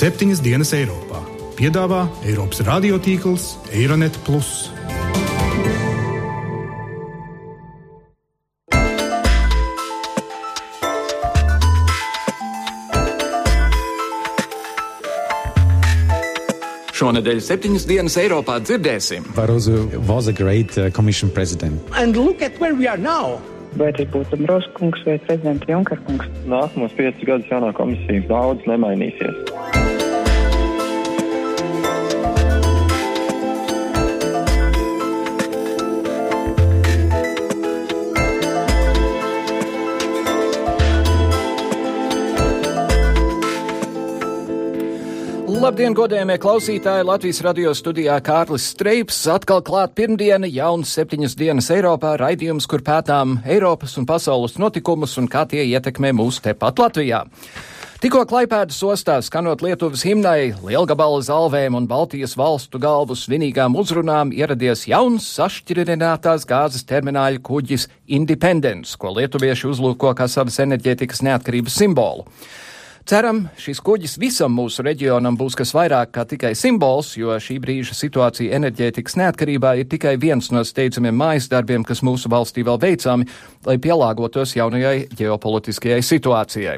Septiņas dienas Eiropā piedāvā Eiropas radiotīkls Eironet. Šonadēļ septiņas dienas Eiropā dzirdēsim. Barroso was a great uh, commission president. And look at where we are now. Vai arī būtu Dombrovskis kungs vai prezidents Junkers kungs? Nākamos piecus gadus jaunā komisija daudz nemainīsies. Labdien, godējamie klausītāji! Latvijas radio studijā Kārlis Streips atkal klāt pirmdiena, jauns septiņas dienas Eiropā raidījums, kur pētām Eiropas un pasaules notikumus un kā tie ietekmē mūs tepat Latvijā. Tikko Klaipēdas ostā skanot Lietuvas himnai, lielgabala zalvēm un Baltijas valstu galvu svinīgām uzrunām ieradies jauns sašķirinātās gāzes termināļa kuģis Independence, ko lietuvieši uzlūko kā savas enerģētikas neatkarības simbolu. Ceram, šis kuģis visam mūsu reģionam būs kas vairāk kā tikai simbols, jo šī brīža situācija enerģētikas neatkarībā ir tikai viens no steidzamiem mājas darbiem, kas mūsu valstī vēl veicami, lai pielāgotos jaunajai ģeopolitiskajai situācijai.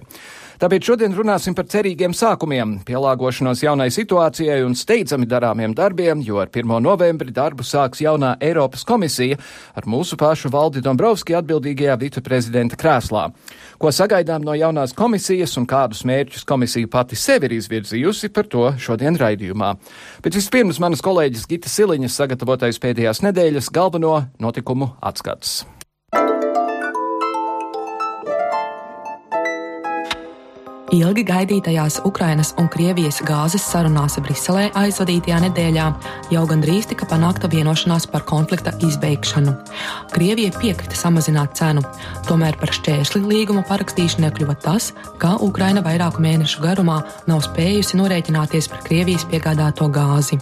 Tāpēc šodien runāsim par cerīgiem sākumiem, pielāgošanos jaunai situācijai un steidzami darāmiem darbiem, jo ar 1. novembri darbu sāks jaunā Eiropas komisija ar mūsu pašu Valdi Dombrovski atbildīgajā viceprezidenta krēslā. Ko sagaidām no jaunās komisijas un kādus mērķus komisija pati sev ir izvirzījusi par to šodien raidījumā. Bet vispirms manas kolēģis Gita Siliņas sagatavotais pēdējās nedēļas galveno notikumu atskats. Ilgi gaidītajās Ukrainas un Krievijas gāzes sarunās Briselē aizvadītajā nedēļā jau gandrīz tika panākta vienošanās par konflikta izbeigšanu. Krievija piekrita samazināt cenu, tomēr par šķērsli līguma parakstīšanai kļuva tas, ka Ukraina vairāku mēnešu garumā nav spējusi norēķināties par Krievijas piegādāto gāzi.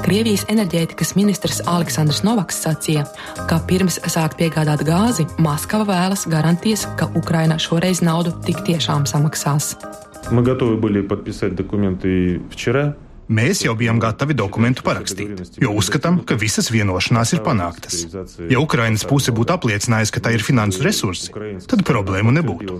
Krievijas enerģētikas ministrs Aleksandrs Novaks sacīja, ka pirms sākt piegādāt gāzi, Maskava vēlas garantijas, ka Ukraina šoreiz naudu tik tiešām samaksās. Мы готовы были подписать документы вчера, Mēs jau bijām gatavi dokumentu parakstīt, jo uzskatām, ka visas vienošanās ir panāktas. Ja Ukrainas puse būtu apliecinājusi, ka tā ir finansu resursi, tad problēmu nebūtu.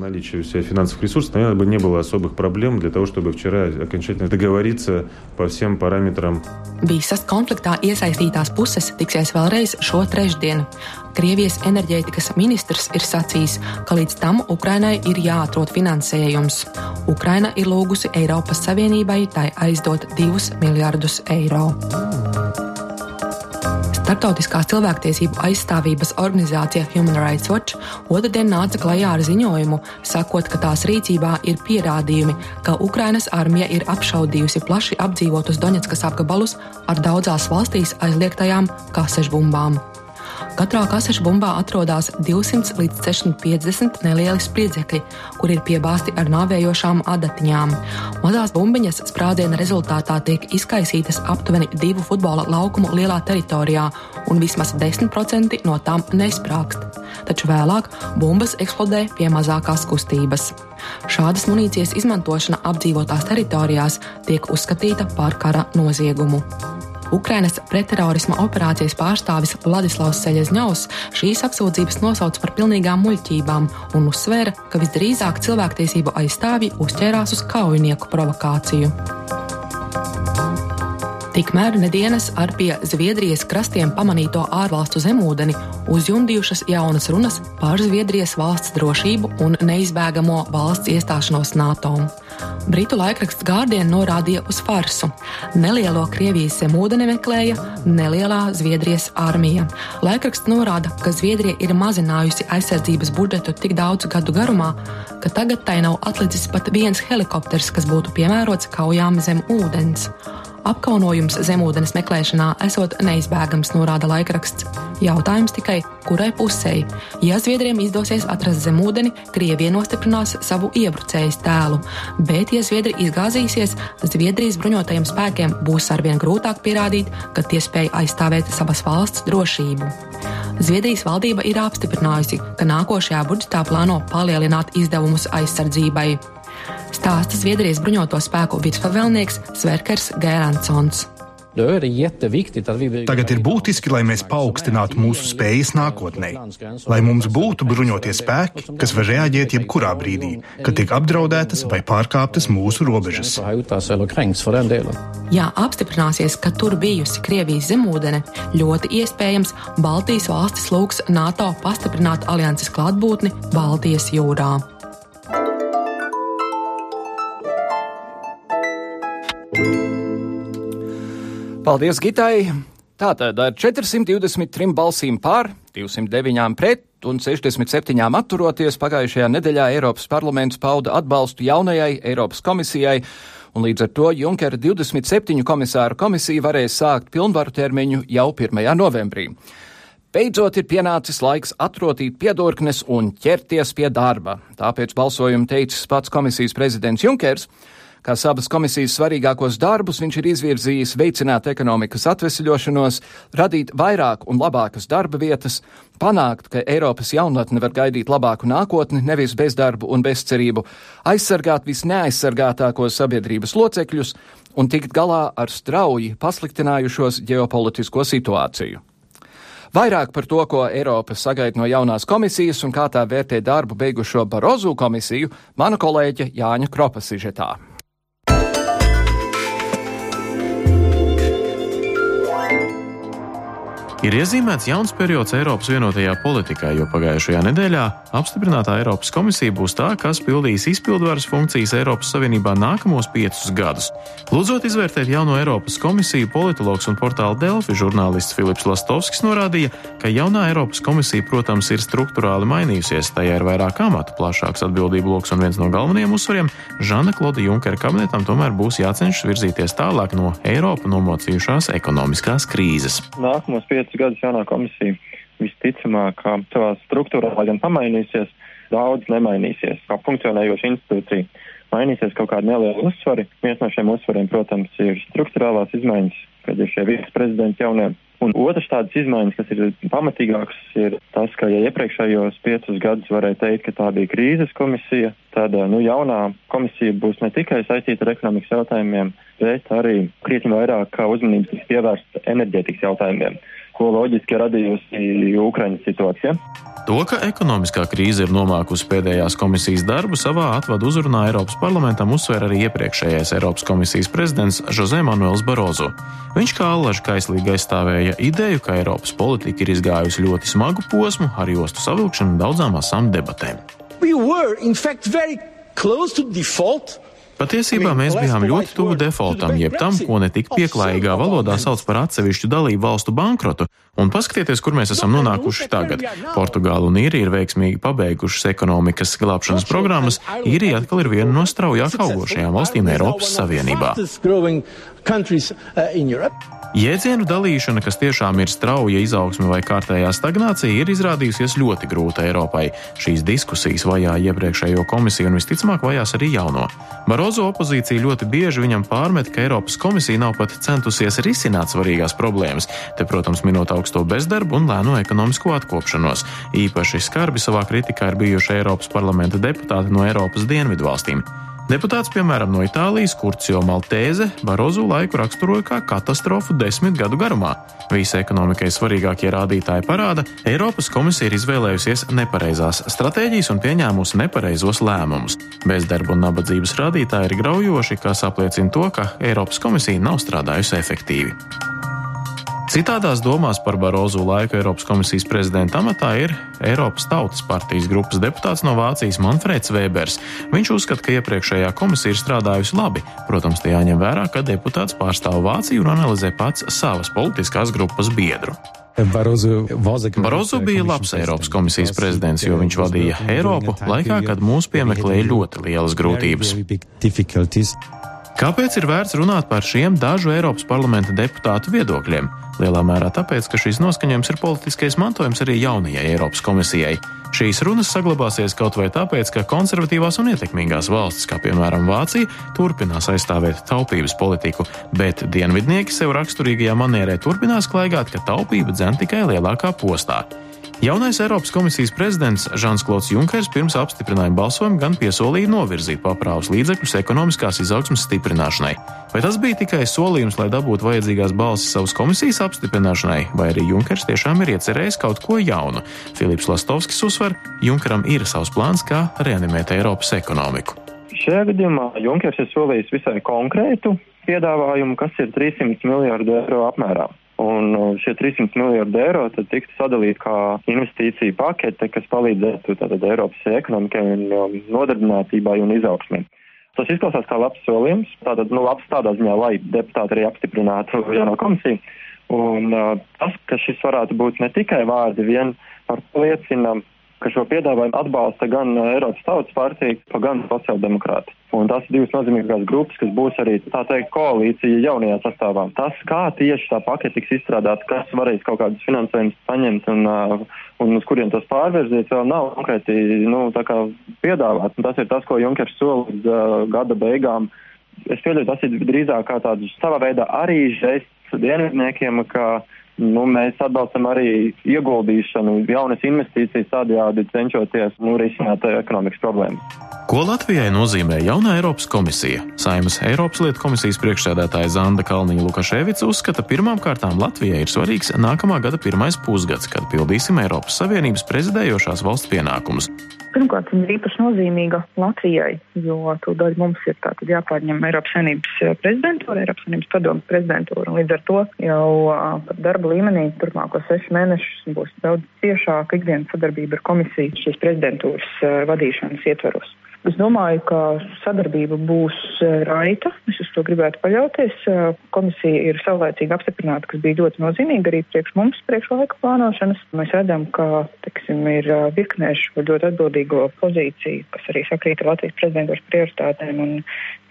не было особых проблем для того, чтобы вчера окончательно договориться по всем параметрам. Visas konfliktā iesaistītās puses tiksies vēlreiz šo trešdienu. Krievijas enerģētikas ministrs ir sacījis, ka līdz tam Ukrainai ir jāatrod finansējums. Ukraina ir lūgusi Eiropas Savienībai tai aizdot 2 miljardus eiro. Startautiskās cilvēktiesību aizstāvības organizācija Human Rights Watch otrdien nāca klajā ar ziņojumu, sakot, ka tās rīcībā ir pierādījumi, ka Ukrainas armija ir apšaudījusi plaši apdzīvotus Doņetskas apgabalus ar daudzās valstīs aizliegtajām kasežbumbām. Katrā kasešu bumbā atrodas 200 līdz 650 nelieli spriedzekļi, kur ir piebāzti ar nāvējošām adatiņām. Mazās bumbiņas sprādziena rezultātā tiek izkaisītas aptuveni divu futbola laukumu lielā teritorijā, un vismaz 10% no tām nesprāgst. Taču vēlāk bumbas eksplodē pie mazākās kustības. Šādas munīcijas izmantošana apdzīvotās teritorijās tiek uzskatīta par kara noziegumu. Ukrainas pretterorisma operācijas pārstāvis Vladislavs Seļezņovs šīs apsūdzības nosauca par pilnīgām muļķībām un uzsvēra, ka visdrīzāk cilvēktiesību aizstāvji uzķērās uz kaujinieku provokāciju. Tikmēr nedēļas ar pie Zviedrijas krastiem pamanīto ārvalstu zemūdeni uzjundījušas jaunas runas par Zviedrijas valsts drošību un neizbēgamo valsts iestāšanos NATO. Britu laikraksts Guardian norādīja uz farsu. Nelielo Krievijas zemūdeni meklēja nelielā Zviedrijas armija. Laikraksts norāda, ka Zviedrija ir mazinājusi aizsardzības budžetu tik daudzu gadu garumā, ka tagad tai nav atlicis pat viens helikopters, kas būtu piemērots kaujām zem ūdens. Apkaunojums zemūdens meklēšanā esot neizbēgams, norāda laikraksts. Jautājums tikai, kurai pusē? Ja Zviedriem izdosies atrast zemūdeni, Krievija nostiprinās savu iebrucējas tēlu, bet, ja Zviedri izgāzīsies, Zviedrijas bruņotajiem spēkiem būs arvien grūtāk pierādīt, ka tie spēj aizstāvēt savas valsts drošību. Zviedrijas valdība ir apstiprinājusi, ka nākošajā budžetā plāno palielināt izdevumus aizsardzībai. Stāsta Zviedrijas bruņoto spēku virspavēlnieks Sverkers Gēransons. Tagad ir būtiski, lai mēs paaugstinātu mūsu spējas nākotnē, lai mums būtu bruņotie spēki, kas var reaģēt jebkurā brīdī, kad tiek apdraudētas vai pārkāptas mūsu robežas. Ja apstiprināsies, ka tur bijusi Krievijas zemūdene, ļoti iespējams Baltijas valstis lūgs NATO pastiprināt alianses klātbūtni Baltijas jūrā. Paldies, Gitai! Tātad ar 423 balsīm pār, 209 pret un 67 atturoties pagājušajā nedēļā Eiropas parlaments pauda atbalstu jaunajai Eiropas komisijai, un līdz ar to Junkera 27 komisāru komisija varēs sākt pilnvaru termiņu jau 1. novembrī. Beidzot ir pienācis laiks atrotīt piedurknes un ķerties pie darba. Tāpēc balsojumu teicis pats komisijas prezidents Junkers. Kā abas komisijas svarīgākos darbus viņš ir izvirzījis veicināt ekonomikas atvesļošanos, radīt vairāk un labākas darba vietas, panākt, ka Eiropas jaunatne var gaidīt labāku nākotni, nevis bezdarbu un bezcerību, aizsargāt visneaizsargātākos sabiedrības locekļus un tikt galā ar strauji pasliktinājušos ģeopolitisko situāciju. Vairāk par to, ko Eiropa sagaida no jaunās komisijas un kā tā vērtē darbu beigušo Barozu komisiju, mana kolēģe Jāņa Kropa sižetā. Ir iezīmēts jauns periods Eiropas vienotajā politikā, jo pagājušajā nedēļā apstiprinātā Eiropas komisija būs tā, kas pildīs izpildvaras funkcijas Eiropas Savienībā nākamos piecus gadus. Lūdzot izvērtēt jauno Eiropas komisiju, politologs un portāla Delfi žurnālists Filips Lastovskis norādīja, ka jaunā Eiropas komisija, protams, ir struktūrāli mainījusies, tajā ir vairāk amatu, plašāks atbildību lokus un viens no galvenajiem uzsvariem - Žana Kloda Junkera kabinetam tomēr būs jācenšas virzīties tālāk no Eiropu nomocījušās ekonomiskās krīzes. Nākamos piecus piecus gadus jaunā komisija visticamāk savā struktūrā gan pamainīsies, daudz nemainīsies kā funkcionējoša institūcija. Mainīsies kaut kādi nelieli uzsvari. Viens no šiem uzsvariem, protams, ir struktūrālās izmaiņas, kad ir šie viceprezidenti jaunie. Un otrs tādas izmaiņas, kas ir pamatīgākas, ir tas, ka, ja iepriekšējos piecus gadus varēja teikt, ka tā bija krīzes komisija, tad nu, jaunā komisija būs ne tikai saistīta ar ekonomikas jautājumiem, bet arī krietni vairāk uzmanības tiks pievērsta enerģētikas jautājumiem ko loģiski radījusi Ukraiņas situācija. To, ka ekonomiskā krīze ir nomākusi pēdējās komisijas darbu, savā atvadu uzrunā Eiropas parlamentam uzsver arī iepriekšējais Eiropas komisijas prezidents Jose Manuels Barozo. Viņš kā allaž kaislīgi aizstāvēja ideju, ka Eiropas politika ir izgājusi ļoti smagu posmu ar jostu savilkšanu daudzām asām debatēm. We were, in fact, very close to default Patiesībā mēs bijām ļoti tuvu defaultam, jeb tam, ko ne tik pieklājīgā valodā sauc par atsevišķu dalību valstu bankrotu. Un paskatieties, kur mēs esam nonākuši tagad. Portugāla un Īrija ir veiksmīgi pabeigušas ekonomikas glābšanas programmas. Īrija atkal ir viena no straujāk augošajām valstīm Eiropas Savienībā. Jēdzienu dalīšana, kas tiešām ir strauja izaugsme vai kārtējā stagnācija, ir izrādījusies ļoti grūta Eiropai. Šīs diskusijas vajā iepriekšējo komisiju un visticamāk vajās arī jauno. Barozo opozīcija ļoti bieži viņam pārmet, ka Eiropas komisija nav pat centusies risināt svarīgās problēmas, te, protams, minot augsto bezdarbu un lēno ekonomisko atkopšanos. Īpaši skarbi savā kritikā ir bijuši Eiropas parlamenta deputāti no Eiropas dienvidu valstīm. Deputāts, piemēram, no Itālijas, Kurcio Maltēze, Barozu laiku raksturoja kā katastrofu desmit gadu garumā. Visi ekonomikai svarīgākie rādītāji parāda, Eiropas komisija ir izvēlējusies nepareizās stratēģijas un pieņēmusi nepareizos lēmumus. Bezdarba un nabadzības rādītāji ir graujoši, kas apliecina to, ka Eiropas komisija nav strādājusi efektīvi. Citādās domās par Barozu laiku Eiropas komisijas prezidenta amatā ir Eiropas Tautas partijas grupas deputāts no Vācijas Manfreds Vēbers. Viņš uzskata, ka iepriekšējā komisija ir strādājusi labi. Protams, te jāņem vērā, ka deputāts pārstāv Vāciju un analizē pats savas politiskās grupas biedru. Barozo bija labs Eiropas komisijas prezidents, jo viņš vadīja Eiropu laikā, kad mūs piemeklēja ļoti lielas grūtības. Kāpēc ir vērts runāt par šiem dažu Eiropas parlamenta deputātu viedokļiem? Lielā mērā tāpēc, ka šīs noskaņojums ir politiskais mantojums arī jaunajai Eiropas komisijai. Šīs runas saglabāsies kaut vai tāpēc, ka konservatīvās un ietekmīgās valstis, kā piemēram Vācija, turpinās aizstāvēt taupības politiku, bet dienvidnieki sev raksturīgajā manierē turpinās klaigāt, ka taupība dzen tikai lielākā postā. Jaunais Eiropas komisijas prezidents Žans Klods Junkers pirms apstiprinājuma balsojuma gan piesolīja novirzīt paprāvus līdzekļus ekonomiskās izaugsmas stiprināšanai. Vai tas bija tikai solījums, lai dabūtu vajadzīgās balsis savas komisijas apstiprināšanai, vai arī Junkers tiešām ir iecerējis kaut ko jaunu? Filips Lastovskis uzsver, Junkeram ir savs plāns, kā reanimēt Eiropas ekonomiku. Šajā gadījumā Junkers ir solījis visai konkrētu piedāvājumu, kas ir 300 miljārdu eiro apmērā. Un uh, šie 300 miljardi eiro tiktu sadalīti kā investīcija pakete, kas palīdzētu tātad Eiropas ekonomikai un um, nodarbinātībai un izaugsmē. Tas izklausās kā labs solījums, tātad, nu, labs tādā ziņā, lai deputāti arī apstiprinātu jauno komisiju. Un uh, tas, ka šis varētu būt ne tikai vārdi, vien par liecina ka šo piedāvājumu atbalsta gan uh, Eiropas Tautas partija, gan sociāldemokrāti. Un tās ir divas nozīmīgās grupas, kas būs arī, tā teikt, koalīcija jaunajā sastāvā. Tas, kā tieši tā pakete tiks izstrādāta, kas varēs kaut kādus finansējumus saņemt un, uh, un uz kuriem tos pārvirzīt, vēl nav konkrēti, nu, piedāvāts. Tas ir tas, ko Junkers sola līdz uh, gada beigām. Es pieļauju, tas ir drīzāk kā tāds savā veidā arī žests dienvidniekiem, ka Nu, mēs atbalstam arī ieguldīšanu, jaunas investīcijas, tādējādi cenšoties nu, risināt ekonomikas problēmas. Ko Latvijai nozīmē jaunā Eiropas komisija? Saimas Eiropas lietu komisijas priekšsēdētāja Zanda Kalniņa Lukaševica uzskata, pirmām kārtām Latvijai ir svarīgs nākamā gada pirmais pusgads, kad pildīsim Eiropas Savienības prezidējošās valsts pienākumus. Pirmkārt, viņa ir īpaši nozīmīga Latvijai, jo tūdaļ mums ir jāpārņem Eiropas Savienības eh, prezidentūra, Eiropas Savienības padomas prezidentūra, līdz ar to jau par darba līmenī turpmāko sešu mēnešus būs daudz ciešāka ikdienas sadarbība ar komisiju šīs prezidentūras vadīšanas ietveros. Es domāju, ka sadarbība būs raita. Es uz to gribētu paļauties. Komisija ir saulēcīgi apstiprināta, kas bija ļoti nozīmīga arī priekš mums, priekš laika plānošanas. Mēs redzam, ka, teiksim, ir virknēšu ļoti atbildīgo pozīciju, kas arī sakrīt ar Latvijas prezidentūras prioritātēm un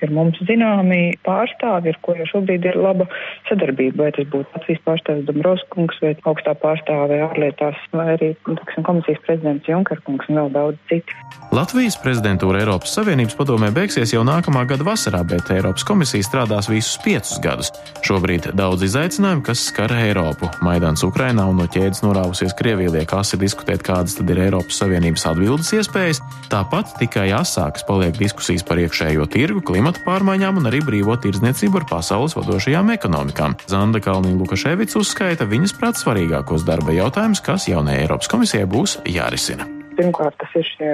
ir mums zināmi pārstāvi, ar ko jau šobrīd ir laba sadarbība. Vai tas būtu Latvijas pārstāvis Dombrovskungs vai augstā pārstāve ārlietās, vai arī, teiksim, komisijas prezidents Junkerkungs un vēl daudz citi. Latvijas prezidentūra Eiropas Savienības padomē beigsies jau nākamā gada vasarā, bet Eiropas komisija strādās visus piecus gadus. Šobrīd daudz izaicinājumu, kas skar Eiropu. Maidāns Ukrainā un no ķēdes norāvusies Krievija liek asi diskutēt, kādas tad ir Eiropas Savienības atbildes iespējas. Tāpat tikai asākas paliek diskusijas par iekšējo tirgu, klimata pārmaiņām un arī brīvo tirdzniecību ar pasaules vadošajām ekonomikām. Zanda Kalniņa Lukaševics uzskaita viņas prāt svarīgākos darba jautājumus, kas jaunajai Eiropas komisijai būs jārisina. Pirmkārt, tas ir šie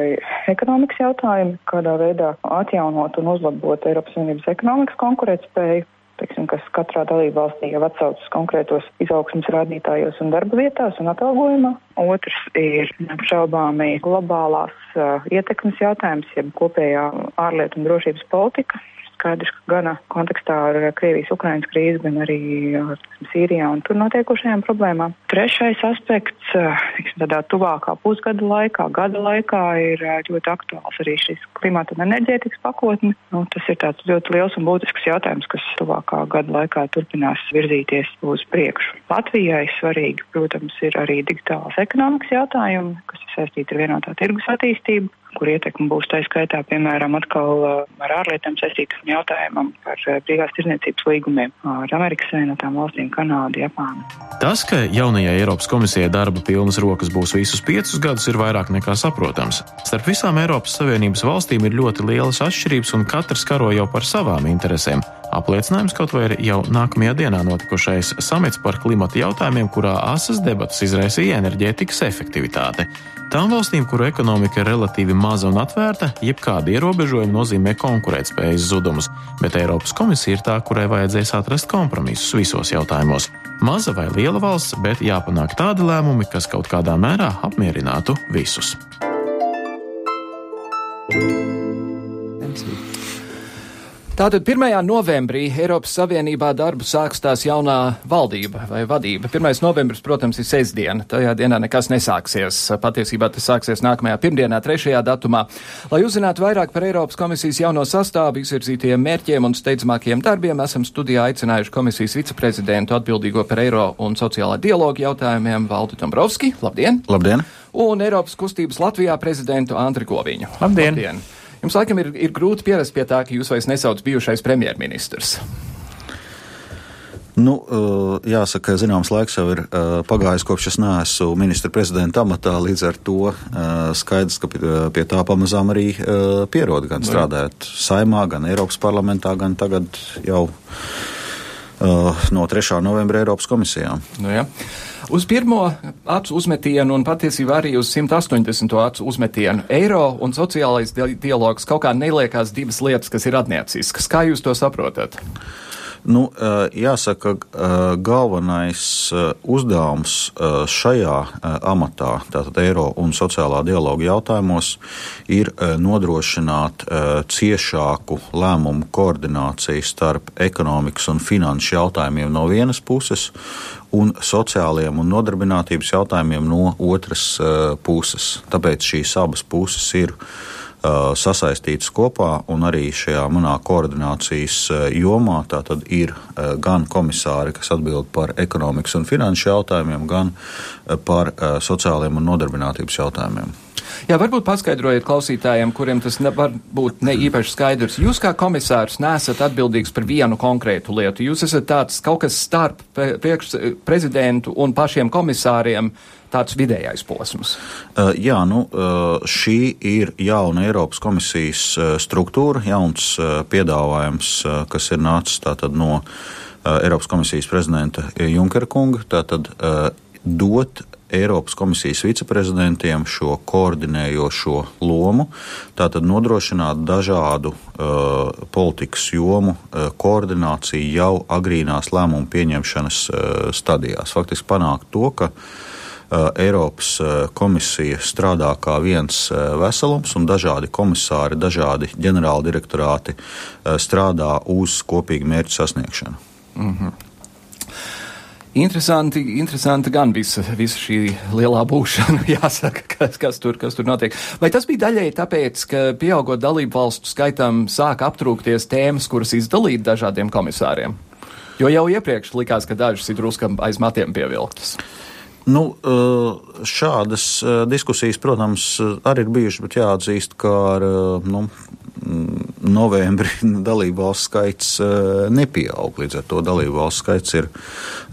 ekonomikas jautājumi, kādā veidā atjaunot un uzlabot Eiropas Savienības ekonomikas konkurētspēju. Teiksim, kas katrā dalība valstī jau atsaucas konkrētos izaugsmas rādītājos un darba vietās un atalgojumā. Otrs ir neapšaubāmi globālās uh, ietekmes jautājums, jeb kopējā ārlietu un drošības politika, skaidrs, ka gana kontekstā ar Krievijas-Ukrainas krīzi, gan arī Sīrijā un tur notiekošajām problēmām. Trešais aspekts, tiksim, tādā tuvākā pusgada laikā, gada laikā ir ļoti aktuāls arī šis klimata un enerģētikas pakotne. Nu, tas ir tāds ļoti liels un būtisks jautājums, kas tuvākā gada laikā turpinās virzīties uz priekšu. Latvijai svarīgi, protams, ir arī digitālās ekonomikas jautājumi, kas ir saistīti ar vienotā tirgus attīstību kur ietekme būs tā skaitā, piemēram, atkal ar ārlietām saistītam jautājumam par brīvās tirzniecības līgumiem ar Amerikas Savienotām valstīm, Kanādu, Japānu. Tas, ka jaunajai Eiropas komisijai darba pilnas rokas būs visus piecus gadus, ir vairāk nekā saprotams. Starp visām Eiropas Savienības valstīm ir ļoti lielas atšķirības, un katrs karo jau par savām interesēm. Apliecinājums kaut vai ir jau nākamajā dienā notikušais samits par klimata jautājumiem, kurā asas debatas izraisīja enerģētikas efektivitāte. Tām valstīm, kuru ekonomika ir relatīvi maza un atvērta, jebkāda ierobežojuma nozīmē konkurētspējas zudumus, bet Eiropas komisija ir tā, kurai vajadzēs atrast kompromisus visos jautājumos. Maza vai liela valsts, bet jāpanāk tādi lēmumi, kas kaut kādā mērā apmierinātu visus. Tātad 1. novembrī Eiropas Savienībā darbu sāks tās jaunā valdība vai vadība. 1. novembris, protams, ir sestdiena. Tajā dienā nekas nesāksies. Patiesībā tas sāksies nākamajā pirmdienā, 3. datumā. Lai uzzinātu vairāk par Eiropas komisijas jauno sastāvu, izvirzītajiem mērķiem un steidzamākajiem darbiem, esam studijā aicinājuši komisijas viceprezidentu atbildīgo par eiro un sociālā dialogu jautājumiem Valdu Dombrovski. Labdien! Labdien! Un Eiropas kustības Latvijā prezidentu Andri Goviņu. Labdien! Labdien. Jums laikam ir, ir grūti pierast pie tā, ka jūs vairs nesauc bijušais premjerministrs. Nu, uh, jāsaka, zināms, laiks jau ir uh, pagājis, kopš es neesmu ministra prezidenta amatā. Līdz ar to uh, skaidrs, ka pie tā pamazām arī pierod gan strādājot saimā, gan Eiropas parlamentā, gan tagad jau no 3. novembra Eiropas komisijā. Nu, ja. Uz pirmo acu uzmetienu un patiesībā arī uz 180. acu uzmetienu eiro un sociālais dialogs kaut kā neliekās divas lietas, kas ir atnieciskas. Kā jūs to saprotat? Nu, jāsaka, galvenais uzdevums šajā amatā, tātad eiro un sociālā dialoga jautājumos, ir nodrošināt ciešāku lēmumu koordināciju starp ekonomikas un finanšu jautājumiem no vienas puses un sociālajiem un nodarbinātības jautājumiem no otras puses. Tāpēc šīs abas puses ir sasaistītas kopā, un arī šajā manā koordinācijas jomā tātad ir gan komisāri, kas atbild par ekonomikas un finanšu jautājumiem, gan par sociālajiem un nodarbinātības jautājumiem. Jā, varbūt paskaidrojiet klausītājiem, kuriem tas var būt ne īpaši skaidrs. Jūs kā komisārs nesat atbildīgs par vienu konkrētu lietu. Jūs esat tāds kaut kas starp priekš prezidentu un pašiem komisāriem. Tāds vidējais posms? Jā, nu, šī ir jauna Eiropas komisijas struktūra, jauns piedāvājums, kas ir nācis tātad no Eiropas komisijas prezidenta Junkera kunga. Tātad dot Eiropas komisijas viceprezidentiem šo koordinējošo lomu, tātad nodrošināt dažādu uh, politikas jomu uh, koordināciju jau agrīnās lēmumu pieņemšanas uh, stadijās. Faktiski panākt to, ka uh, Eiropas eh, komisija strādā kā viens eh, veselums, un dažādi komisāri, dažādi ģenerāldirektorāti strādā uz kopīgu mērķu sasniegšanu. Mm -hmm. Interesanti, interesanti gan visa, visa šī lielā būšana, jāsaka, kas, kas, tur, kas tur notiek. Vai tas bija daļēji tāpēc, ka pieaugot dalību valstu skaitam sāk aptrūkties tēmas, kuras izdalīt dažādiem komisāriem? Jo jau iepriekš likās, ka dažas ir druskam aiz matiem pievilktas. Nu, eh, šādas eh, diskusijas, protams, arī ir bijušas, bet jāatzīst, ka ar eh, nu, mm, novembrī dalību valsts skaits nepieaug. Līdz ar to dalību valsts skaits ir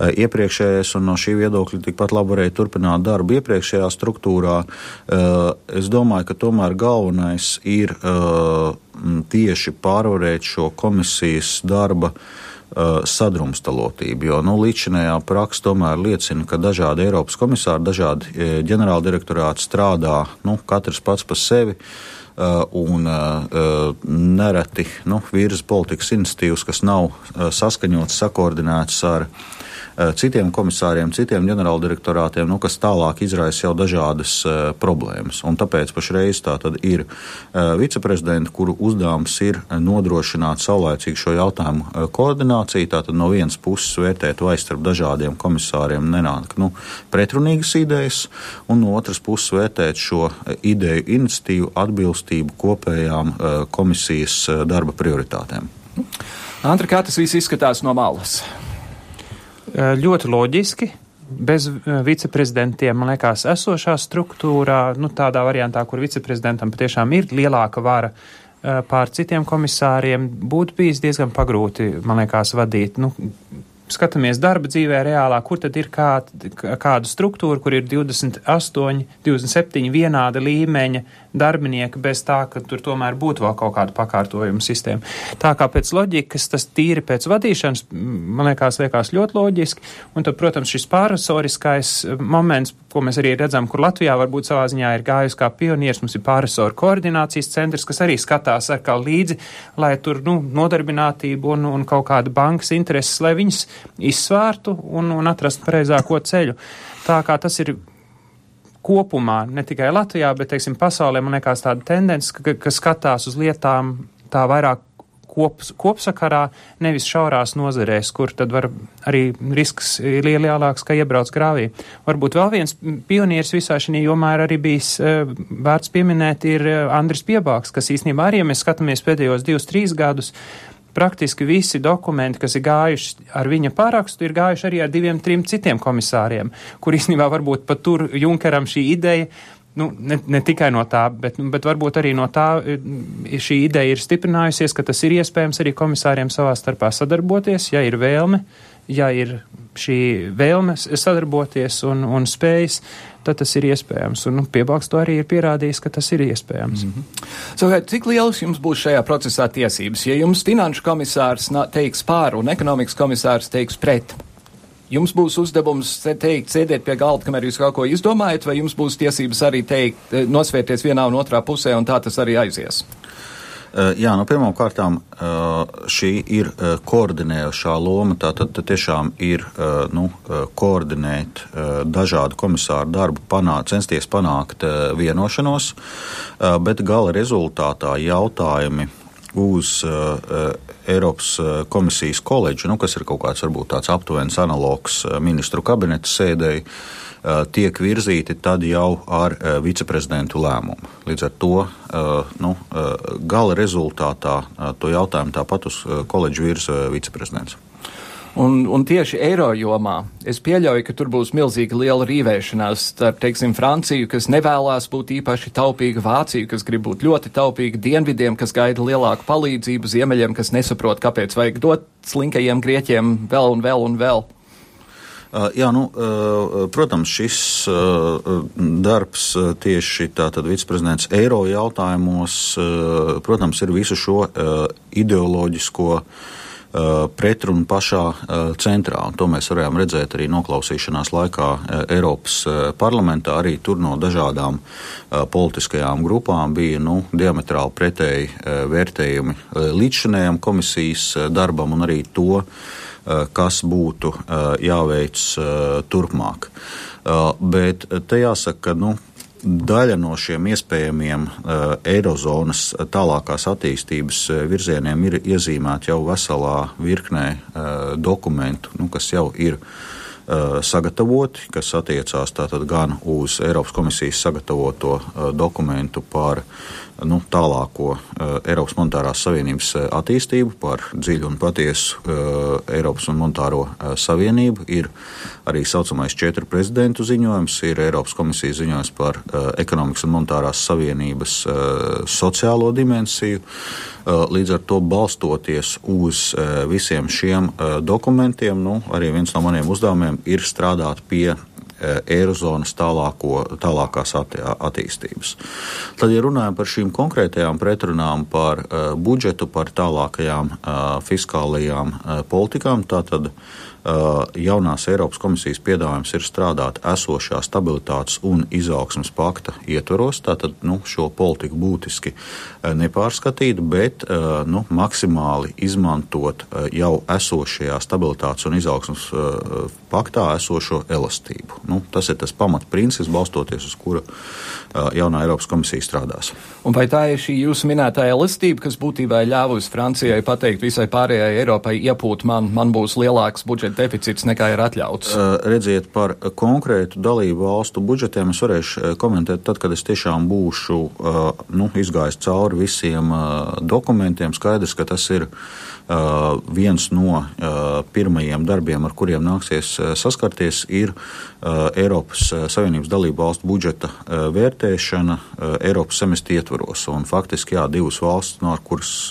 iepriekšējais, un no šī viedokļa tikpat labi varēja turpināt darbu iepriekšējā struktūrā. Es domāju, ka tomēr galvenais ir tieši pārvarēt šo komisijas darba Uh, sadrumstalotību. Jo nu, līdzinējā praksa tomēr liecina, ka dažādi Eiropas komisāri, dažādi e, ģenerāldirektorāti strādā nu, katrs pats par sevi. Uh, un uh, nereti nu, virza politikas institīvas, kas nav saskaņotas, sakoordinētas ar uh, citiem komisāriem, citiem ģenerāldirektorātiem, nu, kas tālāk izraisa jau dažādas uh, problēmas. Un tāpēc pašreiz tā tad ir uh, viceprezidenta, kuru uzdevums ir nodrošināt saulēcīgu šo jautājumu koordināciju. Tātad no vienas puses vērtēt, vai starp dažādiem komisāriem nenāk nu, pretrunīgas idejas, un no otras puses vērtēt šo ideju iniciatīvu atbilstību kopējām komisijas darba prioritātēm. Antra, kā tas viss izskatās no malas? Eh, ļoti loģiski. Bez eh, viceprezidentiem, man liekas, esošā struktūrā, nu, tādā variantā, kur viceprezidentam patiešām ir lielāka vara eh, pār citiem komisāriem, būtu bijis diezgan pagrūti, man liekas, vadīt. Nu, skatāmies darba dzīvē reālā, kur tad ir kā, kāda struktūra, kur ir 28, 27 vienāda līmeņa darbinieki bez tā, ka tur tomēr būtu vēl kaut kāda pakārtojuma sistēma. Tā kā pēc loģikas tas tīri pēc vadīšanas, man liekas, liekas ļoti loģiski, un tad, protams, šis pārasoriskais moments, ko mēs arī redzam, kur Latvijā varbūt savā ziņā ir gājusi kā pionieris, mums ir pārasoru koordinācijas centrs, kas arī skatās ar kā līdzi, lai tur, nu, nodarbinātību un, un kaut kāda bankas intereses, lai viņas izsvērtu un, un atrastu pareizāko ceļu. Tā kā tas ir kopumā, ne tikai Latvijā, bet, teiksim, pasaulē, man liekas tāda tendence, ka, ka skatās uz lietām tā vairāk kops, kopsakarā, nevis šaurās nozarēs, kur tad var arī risks lielāks, ka iebrauc grāvī. Varbūt vēl viens pionieris visā šajā jomā ir arī bijis uh, vērts pieminēt, ir uh, Andris Piebāks, kas īstenībā arī, ja mēs skatāmies pēdējos divus, trīs gadus, praktiski visi dokumenti, kas ir gājuši ar viņa parakstu, ir gājuši arī ar diviem, trim citiem komisāriem, kur īstenībā varbūt pat tur Junkeram šī ideja. Nu, ne, ne tikai no tā, bet, nu, bet varbūt arī no tā šī ideja ir stiprinājusies, ka tas ir iespējams arī komisāriem savā starpā sadarboties, ja ir vēlme, ja ir šī vēlmes sadarboties un, un spējas, tad tas ir iespējams. Un nu, piebalgs to arī ir pierādījis, ka tas ir iespējams. Mm -hmm. Savukārt, cik liels jums būs šajā procesā tiesības? Ja jums finanšu komisārs teiks pār un ekonomikas komisārs teiks pret, jums būs uzdevums teikt, sēdēt pie galda, kamēr jūs kaut ko izdomājat, vai jums būs tiesības arī teikt, eh, nosvērties vienā un otrā pusē, un tā tas arī aizies? Eh, jā, nu, pirmkārt, eh, šī ir eh, koordinējošā loma. Tātad tiešām ir nu, koordinēt dažādu komisāru darbu, panākt, censties panākt vienošanos, bet gala rezultātā jautājumi uz Eiropas komisijas koledžu, nu, kas ir kaut kāds varbūt tāds aptuvens analogs ministru kabineta sēdēji Eh, tiek virzīti tad jau ar eh, viceprezidentu lēmumu. Līdz ar to eh, nu, gala rezultātā to jautājumu tāpat uz koledžu virza viceprezidents. Un, un tieši eiro jomā es pieļauju, ka tur būs milzīga liela rīvēšanās starp, teiksim, Franciju, kas nevēlās būt īpaši taupīga, Vāciju, kas grib būt ļoti taupīga, dienvidiem, kas gaida lielāku palīdzību, ziemeļiem, kas nesaprot, kāpēc vajag dot slinkajiem grieķiem vēl un vēl un vēl. Uh, jā, nu, uh, protams, šis uh, darbs tieši tātad viceprezidents eiro jautājumos, protams, ir visu šo ideoloģisko pretrunu pašā centrā. Un to mēs varējām redzēt arī noklausīšanās laikā Eiropas parlamentā. Arī tur no dažādām politiskajām grupām bija nu, diametrāli pretēji vērtējumi līdzšanējam komisijas darbam un arī to, Eh, kas būtu eh, jāveic eh, turpmāk. Bet te jāsaka, ka nu, daļa no šiem iespējamiem uh, eirozonas tālākās attīstības virzieniem ir iezīmēta jau veselā virknē uh, dokumentu, nu, kas jau ir uh, sagatavoti, kas attiecās tātad gan uz Eiropas komisijas sagatavoto dokumentu par nu, tālāko uh, Eiropas monetārās savienības uh, attīstību, par dziļu un patiesu uh, Eiropas un monetāro uh, savienību. Ir arī saucamais četru prezidentu ziņojums, ir Eiropas komisijas ziņojums par uh, ekonomikas un monetārās savienības uh, sociālo dimensiju. Uh, līdz ar to balstoties uz uh, visiem šiem uh, dokumentiem, nu, arī viens no maniem uzdevumiem ir strādāt pie Eh, Eirozonas tālāko, tālākās attīstības. Tad, ja runājam par šīm konkrētajām pretrunām par uh, budžetu, par tālākajām uh, fiskālajām politikām, tad Uh, jaunās Eiropas komisijas piedāvājums ir strādāt esošā stabilitātes un izaugsmas pakta ietvaros, tātad nu, šo politiku būtiski uh, nepārskatīt, bet uh, nu, maksimāli izmantot jau esošajā stabilitātes un izaugsmas paktā esošo elastību. Nu, tas ir tas pamatprincips, balstoties uz kura jaunā Eiropas komisija strādās. Un vai tā ir šī jūsu minētā elastība, kas būtībā ļāvusi Francijai pateikt visai pārējai Eiropai, iepūt man, man būs lielāks budžets? Deficīts nekā ir atļauts. Redziet, par konkrētu dalību valstu budžetiem es varēšu komentēt tad, kad es tiešām būšu nu, izgājis cauri visiem dokumentiem. Skaidrs, ka tas ir viens no pirmajiem darbiem, ar kuriem nāksies saskarties, ir Eiropas Savienības dalību valstu budžeta vērtēšana Eiropas semestri ietvaros. Un faktiski, jā, divas valstis, no kuras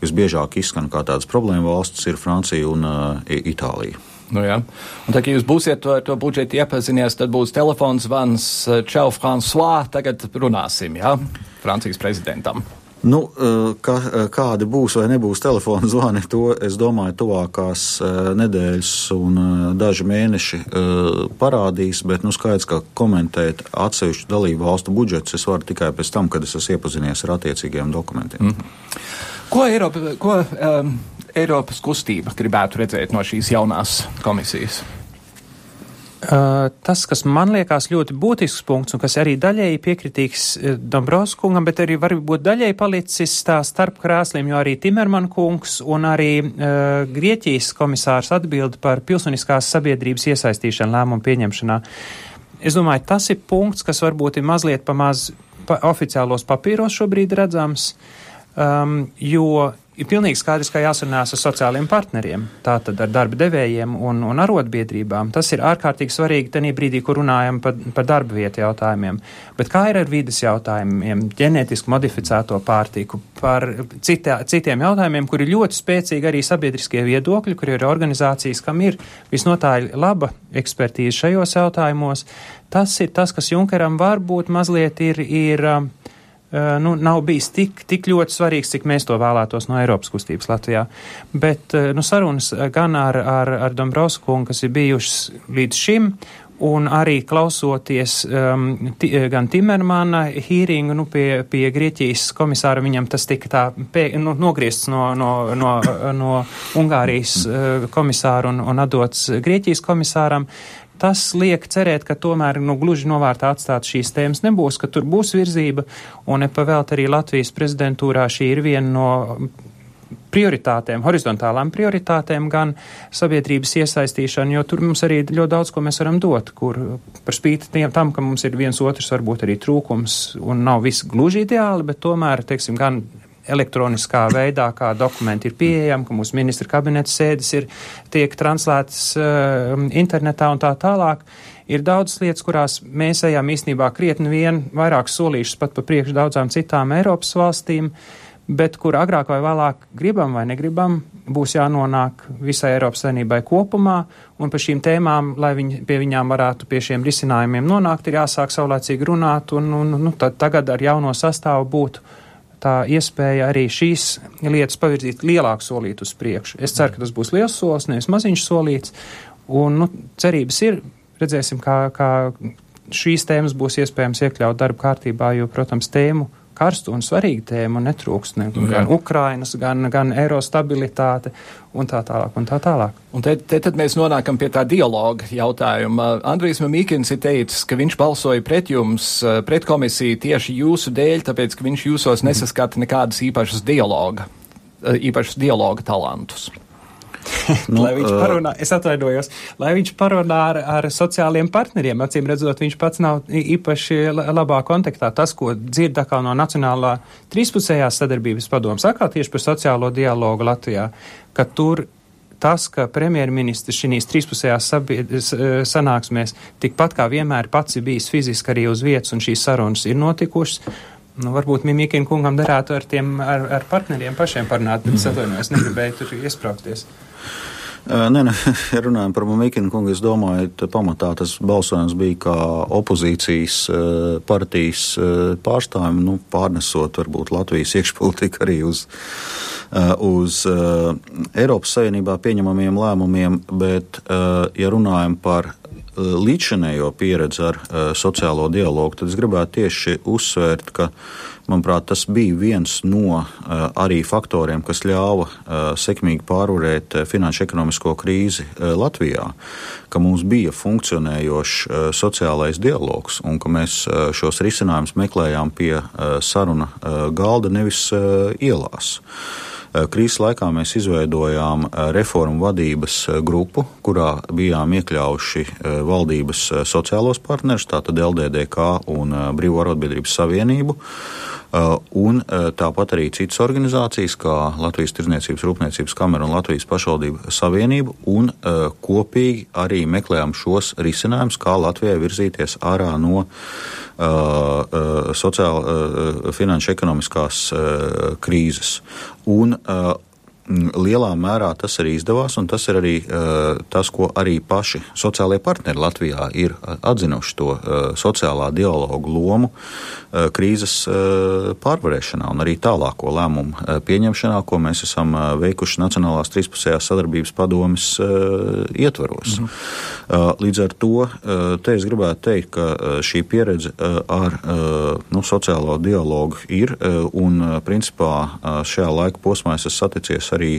visbiežāk izskan kā tādas problēma valstis, ir Francija un Itālija. Nu, jā. un tā, ja jūs būsiet to, to budžetu iepazinies, tad būs telefons zvans Čau François, tagad runāsim, jā, Francijas prezidentam. Nu, kā, kādi būs vai nebūs telefona zvani, to es domāju, tuvākās nedēļas un daži mēneši parādīs. Bet nu, skaidrs, ka komentēt atsevišķu dalību valstu budžetus es varu tikai pēc tam, kad es esmu iepazinies ar attiecīgiem dokumentiem. Mm. Ko Eiropa, ko, um, Eiropas kustība gribētu redzēt no šīs jaunās komisijas? Uh, tas, kas man liekas ļoti būtisks punkts un kas arī daļēji piekritīgs Dombrovskungam, bet arī varbūt daļēji palicis tā starp krēsliem, jo arī Timerman kungs un arī uh, Grieķijas komisārs atbild par pilsoniskās sabiedrības iesaistīšanu lēmumu pieņemšanā. Es domāju, tas ir punkts, kas varbūt ir mazliet pamaz pa oficiālos papīros šobrīd redzams. Um, jo ir pilnīgi skaidrs, ka jāsarunās ar sociālajiem partneriem, tātad ar darba devējiem un, un arotbiedrībām. Tas ir ārkārtīgi svarīgi tenī brīdī, kur runājam par, par darba vietu jautājumiem. Bet kā ir ar vidas jautājumiem, ģenētiski modificēto pārtīku, par citā, citiem jautājumiem, kur ir ļoti spēcīgi arī sabiedriskie viedokļi, kur ir organizācijas, kam ir visnotāļ laba ekspertīze šajos jautājumos. Tas ir tas, kas Junkeram varbūt mazliet ir. ir Eh, nu, nav bijis tik, tik ļoti svarīgs, cik mēs to vēlētos no Eiropas kustības Latvijā. Bet eh, nu, sarunas gan ar, ar, ar Dombrovsku, kas ir bijušas līdz šim, un arī klausoties um, gan Timermana hīringu nu, pie, pie Grieķijas komisāra, viņam tas tika tā pie, nu, nogriezts no, no, no, no Ungārijas uh, komisāra un, un atdots Grieķijas komisāram. Tas liek cerēt, ka tomēr nu, gluži novārtā atstāt šīs tēmas nebūs, ka tur būs virzība, un nepavēlt arī Latvijas prezidentūrā šī ir viena no prioritātēm, horizontālām prioritātēm, gan sabiedrības iesaistīšanu, jo tur mums arī ļoti daudz, ko mēs varam dot, kur par spīti tiem, tam, ka mums ir viens otrs varbūt arī trūkums un nav viss gluži ideāli, bet tomēr, teiksim, gan elektroniskā veidā, kā dokumenti ir pieejami, ka mūsu ministra kabineta sēdes ir, tiek translētas uh, internetā un tā tālāk. Ir daudz lietas, kurās mēs ejam īstenībā krietni vien vairāk solīšus pat pa priekšu daudzām citām Eiropas valstīm, bet kur agrāk vai vēlāk gribam vai negribam, būs jānonāk visai Eiropas saimnībai kopumā, un par šīm tēmām, lai viņi, pie viņām varētu pie šiem risinājumiem nonākt, ir jāsāk saulēcīgi runāt, un, un nu, tagad ar jauno sastāvu būtu tā iespēja arī šīs lietas pavirzīt lielāku solītu uz priekšu. Es ceru, ka tas būs liels solis, nevis maziņš solīts, un nu, cerības ir, redzēsim, kā, kā šīs tēmas būs iespējams iekļaut darba kārtībā, jo, protams, tēmu karstu un svarīgu tēmu netrūkst. Ne, gan Ukrainas, gan, gan eiro stabilitāte un tā tālāk. Un tā tālāk. Un te, te tad mēs nonākam pie tā dialoga jautājuma. Andrijs Mamīkins ir teicis, ka viņš balsoja pret jums, pret komisiju tieši jūsu dēļ, tāpēc, ka viņš jūsos nesaskata nekādas īpašas dialoga, īpašas dialoga talantus. nu, lai viņš parunā, es atvainojos, lai viņš parunā ar, ar sociāliem partneriem. Acīm redzot, viņš pats nav īpaši labā kontaktā. Tas, ko dzird kā no Nacionālā trīspusējās sadarbības padomas, sakā tieši par sociālo dialogu Latvijā, ka tur tas, ka premjerministrs šīs trīspusējās sanāksmēs tikpat kā vienmēr pats ir bijis fiziski arī uz vietas un šīs sarunas ir notikušas. Nu, varbūt Mimikina kungam derētu ar tiem ar, ar partneriem pašiem parunāt, bet es atvainojos, negribēju tur iesprāgties. Nē, nē, ja runājam par Mikinu kungu, es domāju, ka pamatā tas balsojums bija kā opozīcijas partijas pārstāvjiem, nu, pārnesot varbūt Latvijas iekšpolitiku arī uz, uz Eiropas Savienībā pieņemamiem lēmumiem, bet, ja runājam par līdzinējo pieredzi ar sociālo dialogu, tad es gribētu tieši uzsvērt, ka Manuprāt, tas bija viens no uh, arī faktoriem, kas ļāva sekmīgi pārvarēt finanšu ekonomisko krīzi Latvijā, ka mums bija funkcionējošs sociālais dialogs un ka mēs šos risinājumus meklējām pie saruna galda, nevis ielās. Krīzes laikā mēs izveidojām reformu vadības grupu, kurā bijām iekļaujuši valdības sociālos partnerus, tātad LDDK un Brīvo arotbiedrības savienību. Uh, un uh, tāpat arī citas organizācijas, kā Latvijas Tirzniecības Rūpniecības kamera un Latvijas pašvaldība savienība, un uh, kopīgi arī meklējam šos risinājumus, kā Latvijai virzīties ārā no sociāla, finanšu, ekonomiskās krīzes. Un lielā mērā tas arī izdevās, un tas ir arī uh, tas, ko arī paši sociālie partneri Latvijā ir atzinuši to uh, sociālā dialogu lomu uh, krīzes pārvarēšanā un arī tālāko lēmumu pieņemšanā, ko mēs esam veikuši Nacionālās trīspusējās sadarbības padomes ietvaros. Mhm. Līdz ar to te es gribētu teikt, ka šī pieredze ar nu, sociālo dialogu ir, un principā šajā laika posmā es esmu saticies arī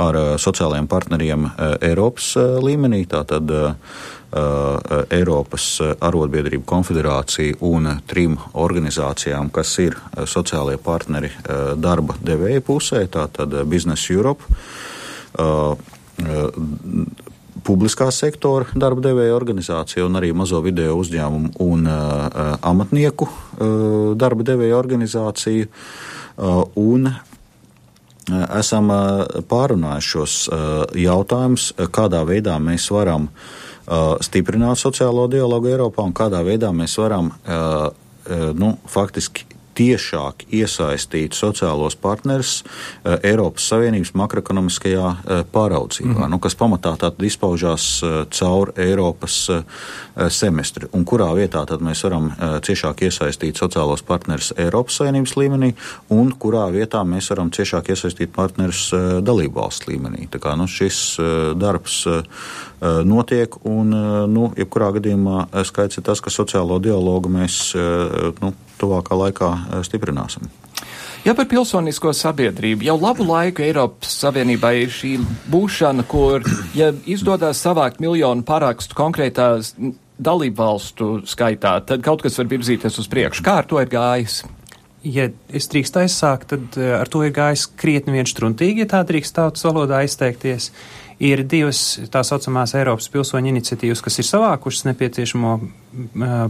ar uh, sociālajiem partneriem uh, Eiropas uh, līmenī. Tātad, Eiropas arotbiedrību konfederācija un trim organizācijām, kas ir sociālajie partneri darba devēja pusē, tātad Business Europe, publiskā sektora darba devēja organizācija un arī mazo video uzņēmumu un uh, amatnieku uh, darba devēja organizācija. Uh, un esam pārunājuši šos jautājumus, kādā veidā mēs varam stiprināt sociālo dialogu Eiropā un kādā veidā mēs varam nu, faktiski tiešāk iesaistīt sociālos partnerus uh, Eiropas Savienības makroekonomiskajā uh, pāraudzībā, mm. nu, kas pamatā tātad izpaužās uh, caur Eiropas semestri, un kurā vietā tad mēs varam ciešāk iesaistīt sociālos partnerus Eiropas Savienības līmenī, un kurā vietā mēs varam ciešāk iesaistīt partnerus dalību valsts līmenī. Tā kā nu, šis darbs notiek, un, nu, jebkurā gadījumā skaits ir tas, ka sociālo dialogu mēs nu, tuvākā laikā eh, stiprināsim. Ja par pilsonisko sabiedrību jau labu laiku Eiropas Savienībā ir šī būšana, kur, ja izdodas savākt miljonu parakstu konkrētās dalību valstu skaitā, tad kaut kas var virzīties uz priekšu. Kā ar to ir gājis? Ja es drīkstu aizsākt, tad eh, ar to ir gājis krietni vien struntīgi, ja tā drīkst tautas valodā izteikties. Ir divas tā saucamās Eiropas pilsoņu iniciatīvas, kas ir savākušas nepieciešamo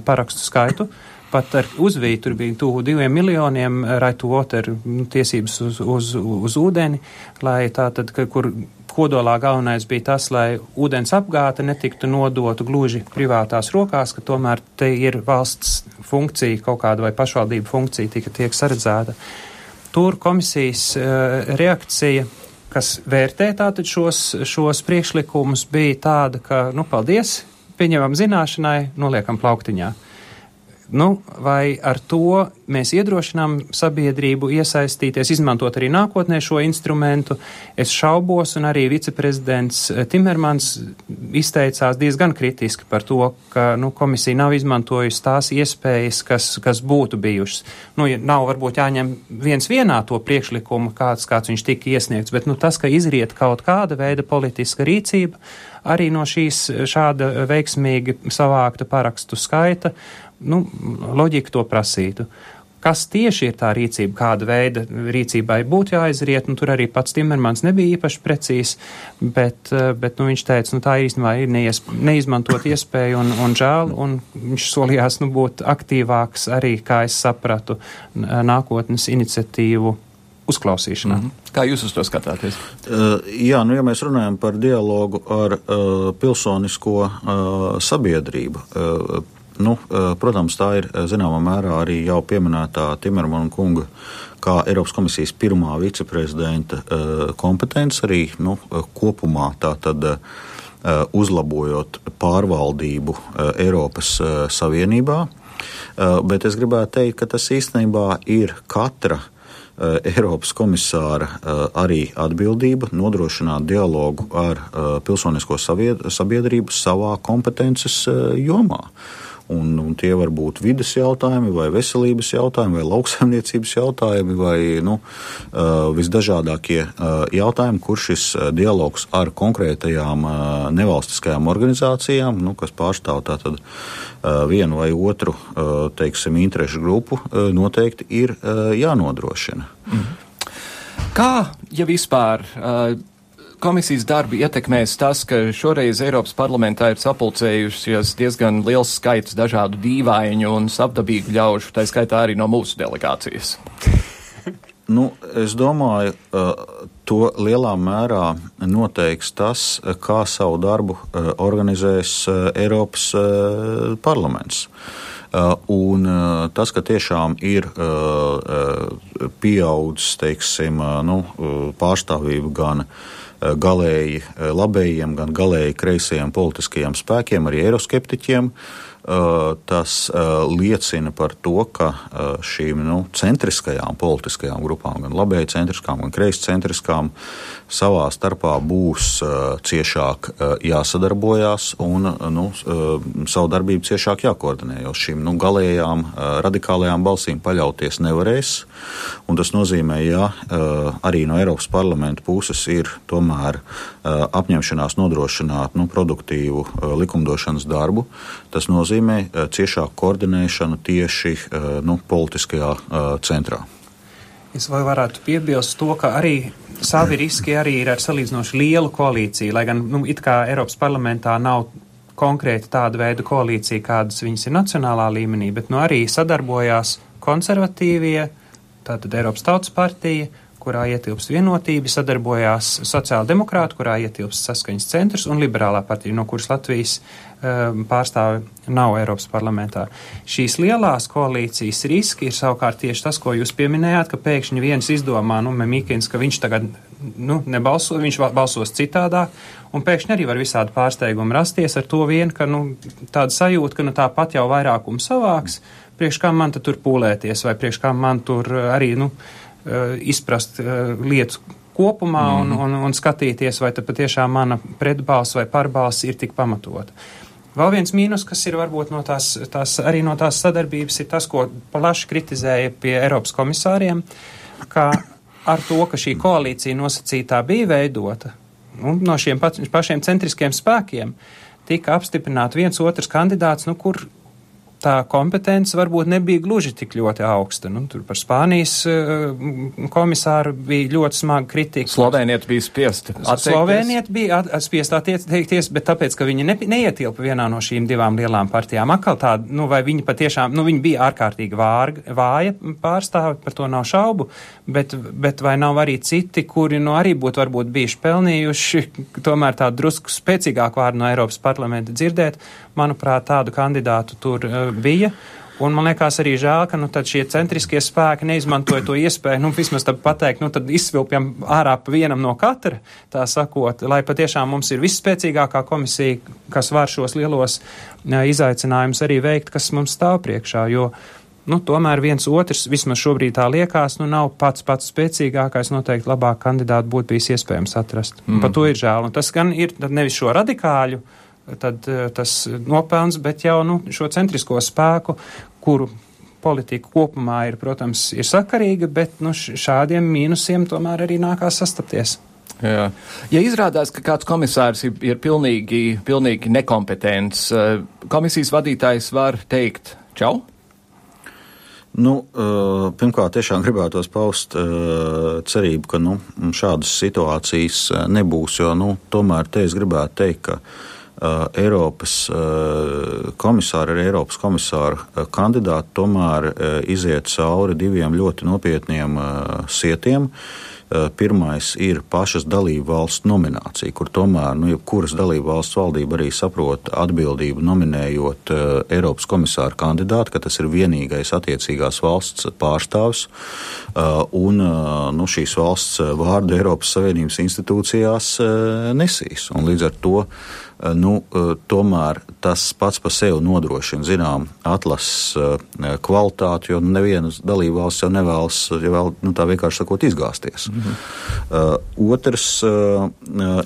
parakstu skaitu. Uh, pat ar uzvītu tur bija tuvu diviem miljoniem right to water nu, tiesības uz, uz, uz ūdeni, lai tā tad, kur kodolā galvenais bija tas, lai ūdens apgāde netiktu nodotu gluži privātās rokās, ka tomēr te ir valsts funkcija, kaut kāda vai pašvaldība funkcija tika tiek saredzēta. Tur komisijas uh, reakcija kas vērtē tātad šos, šos priekšlikumus, bija tāda, ka, nu, paldies, pieņemam zināšanai, noliekam plauktiņā. Nu, vai ar to mēs iedrošinām sabiedrību iesaistīties, izmantot arī nākotnē šo instrumentu? Es šaubos, un arī viceprezidents eh, Timermans izteicās diezgan kritiski par to, ka nu, komisija nav izmantojusi tās iespējas, kas, kas būtu bijušas. Nu, nav varbūt jāņem viens vienā to priekšlikumu, kāds, kāds viņš tika iesniegts, bet nu, tas, ka izriet kaut kāda veida politiska rīcība, arī no šīs šāda veiksmīgi savākta parakstu skaita, nu, loģika to prasītu. Kas tieši ir tā rīcība, kāda veida rīcībai būtu jāizriet, nu, tur arī pats Timermans nebija īpaši precīzs, bet, eh, bet nu, viņš teica, nu, tā īstenībā ir neies, neizmantot iespēju un, un žēl, un viņš solījās nu, būt aktīvāks arī, kā es sapratu, nākotnes iniciatīvu uzklausīšanā. Mm -hmm. Kā jūs uz to skatāties? Uh, jā, nu, ja mēs runājam par dialogu ar uh, pilsonisko uh, sabiedrību, uh, Nu, eh, protams, tā ir eh, zināmā mērā arī jau pieminētā Timermana kunga kā Eiropas komisijas pirmā viceprezidenta eh, kompetence arī nu, kopumā tātad uzlabojot pārvaldību Eiropas Savienībā. Bet es gribētu teikt, ka tas īstenībā ir katra Eiropas komisāra arī atbildība nodrošināt dialogu ar pilsonisko sabiedrību savā kompetences jomā. Un, un tie var būt vidas jautājumi, vai veselības jautājumi, vai lauksaimniecības jautājumi, vai nu, visdažādākie jautājumi, kur šis dialogs ar konkrētajām nevalstiskajām organizācijām, nu, kas pārstāv tātad vienu vai otru teiksim, interešu grupu, noteikti ir jānodrošina. Mhm. Kā, ja vispār, komisijas darbu ietekmēs tas, ka šoreiz Eiropas parlamentā ir sapulcējušies diezgan liels skaits dažādu dīvaiņu un sapdabīgu ļaužu, tā skaitā arī no mūsu delegācijas? Nu, es domāju, to lielā mērā noteiks tas, kā savu darbu organizēs Eiropas parlaments. Un tas, ka tiešām ir pieaudzis, teiksim, nu, pārstāvība gan uh, galēji eh, labējiem, gan galēji kreisajiem politiskajiem spēkiem, arī eiroskeptiķiem. Eh, tas liecina par to, ka šīm nu, centriskajām politiskajām grupām, gan labēji centriskām, gan kreisi centriskām, savā starpā būs ciešāk jāsadarbojās un nu, savu darbību ciešāk jākoordinē, jo šīm nu, galējām radikālajām balsīm paļauties nevarēs. Tas nozīmē, ja arī no Eiropas parlamenta puses ir tomēr apņemšanās nodrošināt nu, produktīvu likumdošanas darbu, tas nozīmē ciešāku koordinēšanu tieši nu, politiskajā centrā. Es vai varētu piebilst to, ka arī savi riski arī ir ar salīdzinoši lielu koalīciju, lai gan, nu, it kā Eiropas parlamentā nav konkrēti tāda veida koalīcija, kādas viņas ir nacionālā līmenī, bet nu arī sadarbojās konservatīvie, tātad Eiropas Tautas partija, kurā ietilpst vienotība, sadarbojās sociāldemokrāti, kurā ietilpst saskaņas centrs un liberālā partija, no kuras Latvijas um, pārstāvi nav Eiropas parlamentā. Šīs lielās koalīcijas riski ir savukārt tieši tas, ko jūs pieminējāt, ka pēkšņi viens izdomā, nu, Memīkins, ka viņš tagad nu, nebalso, viņš balsos citādāk, un pēkšņi arī var visādi pārsteigumi rasties ar to vien, ka nu, tāda sajūta, ka nu, tāpat jau vairākumu savāks, priekš kā man tur pūlēties, vai priekš kā man tur arī nu, eh, izprast eh, lietas kopumā un, mm. un, un skatīties, vai patiešām mana pretbalss vai pārbalss ir tik pamatota. Vēl viens mīnus, kas ir varbūt no tās, tās, arī no tās sadarbības, ir tas, ko plaši kritizēja pie Eiropas komisāriem, ka ar to, ka šī koalīcija nosacītā bija veidota nu, no šiem pašiem centriskiem spēkiem, tika apstiprināts viens otrs kandidāts, nu, kur tā kompetence varbūt nebija gluži tik ļoti augsta. Nu, tur par Spānijas uh, komisāru bija ļoti smaga kritika. Slovēniet bija spiest. Slovēniet bija at, spiest atteikties, bet tāpēc, ka viņi ne, neietilpa vienā no šīm divām lielām partijām. Akal tā, nu, vai viņi patiešām, nu, viņi bija ārkārtīgi vārga, vāja pārstāvi, par to nav šaubu, bet, bet vai nav arī citi, kuri, nu, arī būtu varbūt bijuši pelnījuši tomēr tādu drusku spēcīgāku vārdu no Eiropas parlamenta dzirdēt. Manuprāt, tādu kandidātu tur uh, bija. Un man liekas arī žēl, ka nu, šie centriskie spēki neizmantoja to iespēju, nu, vismaz pateikt, nu, tad izsvilpjam ārā pa vienam no katra, tā sakot, lai patiešām mums ir visspēcīgākā komisija, kas var šos lielos izaicinājumus arī veikt, kas mums stāv priekšā, jo, nu, tomēr viens otrs, vismaz šobrīd tā liekas, nu, nav pats pats spēcīgākais, noteikti labāk kandidātu būtu bijis iespējams atrast. Mm. Par to ir žēl, un tas gan ir nevis šo radikāļu, tad eh, tas nopelns, bet jau nu, šo centrisko spēku, kuru politika kopumā ir, protams, ir sakarīga, bet nu, šādiem mīnusiem tomēr arī nākās sastapties. Jā. Ja izrādās, ka kāds komisārs ir, ir pilnīgi, pilnīgi nekompetents, eh, komisijas vadītājs var teikt čau? Nu, uh, pirmkārt, tiešām gribētos paust cerību, ka nu, šādas situācijas nebūs, jo nu, tomēr te es gribētu teikt, ka Eiropas uh, komisāri, arī Eiropas komisāra uh, kandidāti tomēr iziet cauri diviem ļoti nopietniem sietiem. Pirmais ir pašas dalību valsts nominācija, kur tomēr nu, jebkuras dalību valsts valdība arī saprot atbildību nominējot Eiropas komisāra kandidātu, ka tas ir vienīgais attiecīgās valsts pārstāvs un nu, šīs valsts vārdu Eiropas Savienības institūcijās nesīs. Un līdz ar to Eh, nu, eh, tomēr tas pats par sevi nodrošina zinām atlases eh, kvalitāti, jo nevienas dalībvalsts jau nevēlas, ja vēl nu, tā vienkārši sakot, izgāzties. -hmm. uh, otrs uh,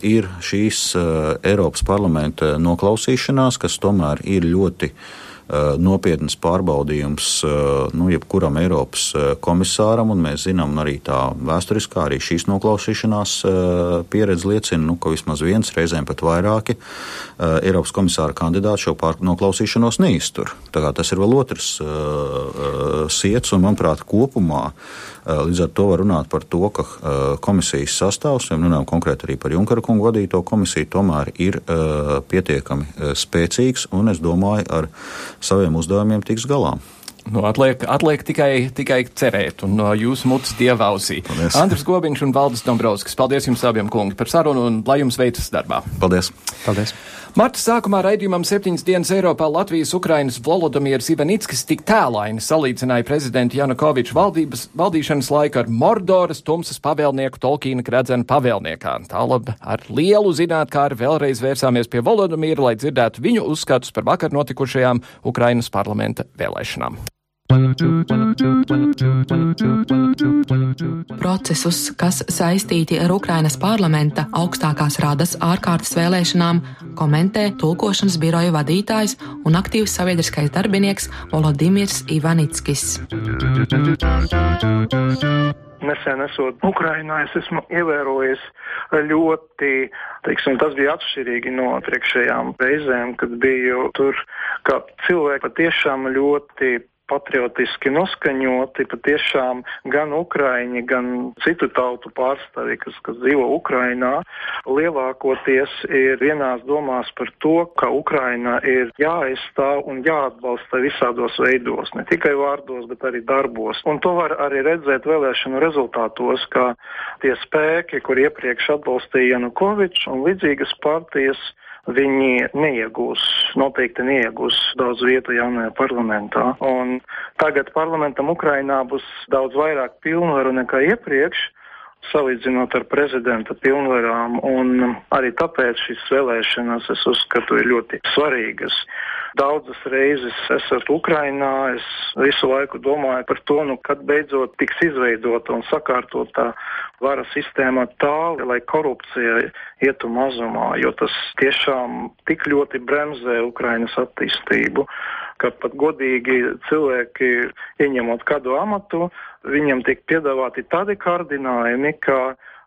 ir šīs uh, Eiropas parlamenta noklausīšanās, kas tomēr ir ļoti uh, Eh, nopietnas pārbaudījums eh, nu, jebkuram Eiropas eh, komisāram, un mēs zinām arī tā vēsturiskā, arī šīs noklausīšanās pieredze liecina, nu, ka vismaz viens, reizēm pat vairāki Eiropas komisāra kandidāti šo noklausīšanos neiztur. Tas ir vēl otrs siets, un manuprāt, kopumā Līdz ar to var runāt par to, ka komisijas sastāvs, ja runājam konkrēti arī par Junkara kungu vadīto komisiju, tomēr ir pietiekami spēcīgs un es domāju, ar saviem uzdevumiem tiks galā. Nu, atliek, atliek tikai, tikai cerēt, un no jūsu mutes dievausī. Andris Gobiņš un Valdis Dombrovskis, paldies jums abiem kungi par sarunu un lai jums veicas darbā. Paldies! paldies. Marta sākumā raidījumam septiņas dienas Eiropā Latvijas Ukrainas Volodamirs Ivanickis tik tēlaini salīdzināja prezidentu Janukoviču valdības, valdīšanas laiku ar Mordoras tumsas pavēlnieku Tolkīna Kredzena pavēlniekā. Tālāk ar lielu zinātkāru vēlreiz vērsāmies pie Volodamira, lai dzirdētu viņu uzskatus par vakar notikušajām Ukrainas parlamenta vēlēšanām. Procesus, kas saistīti ar Ukrainas parlamenta augstākās radas ārkārtas vēlēšanām, komentē tulkošanas biroja vadītājs un aktīvs sabiedriskais darbinieks Volodimirs Ivanickis. Nesen esot Ukrainā, es esmu ievērojis ļoti, teiksim, tas bija atšķirīgi no priekšējām reizēm, kad biju tur, ka cilvēki patiešām ļoti patriotiski noskaņoti, patiešām gan Ukraiņi, gan citu tautu pārstāvji, kas, kas dzīvo Ukrainā, lielākoties ir vienās domās par to, ka Ukraina ir jāaizstāv un jāatbalsta visādos veidos, ne tikai vārdos, bet arī darbos. Un to var arī redzēt vēlēšanu rezultātos, ka tie spēki, kur iepriekš atbalstīja Janukovičs un līdzīgas partijas, viņi neiegūs, noteikti neiegūs daudz vietu jaunajā parlamentā. Un tagad parlamentam Ukrainā būs daudz vairāk pilnvaru nekā iepriekš salīdzinot ar prezidenta pilnvarām, un arī tāpēc šīs vēlēšanas, es uzskatu, ir ļoti svarīgas. Daudzas reizes esot Ukrainā, es visu laiku domāju par to, nu, kad beidzot tiks izveidota un sakārtota vara sistēma tā, lai korupcija ietu mazumā, jo tas tiešām tik ļoti bremzē Ukrainas attīstību ka pat godīgi cilvēki, ieņemot kādu amatu, viņam tiek piedāvāti tādi kārdinājumi, ka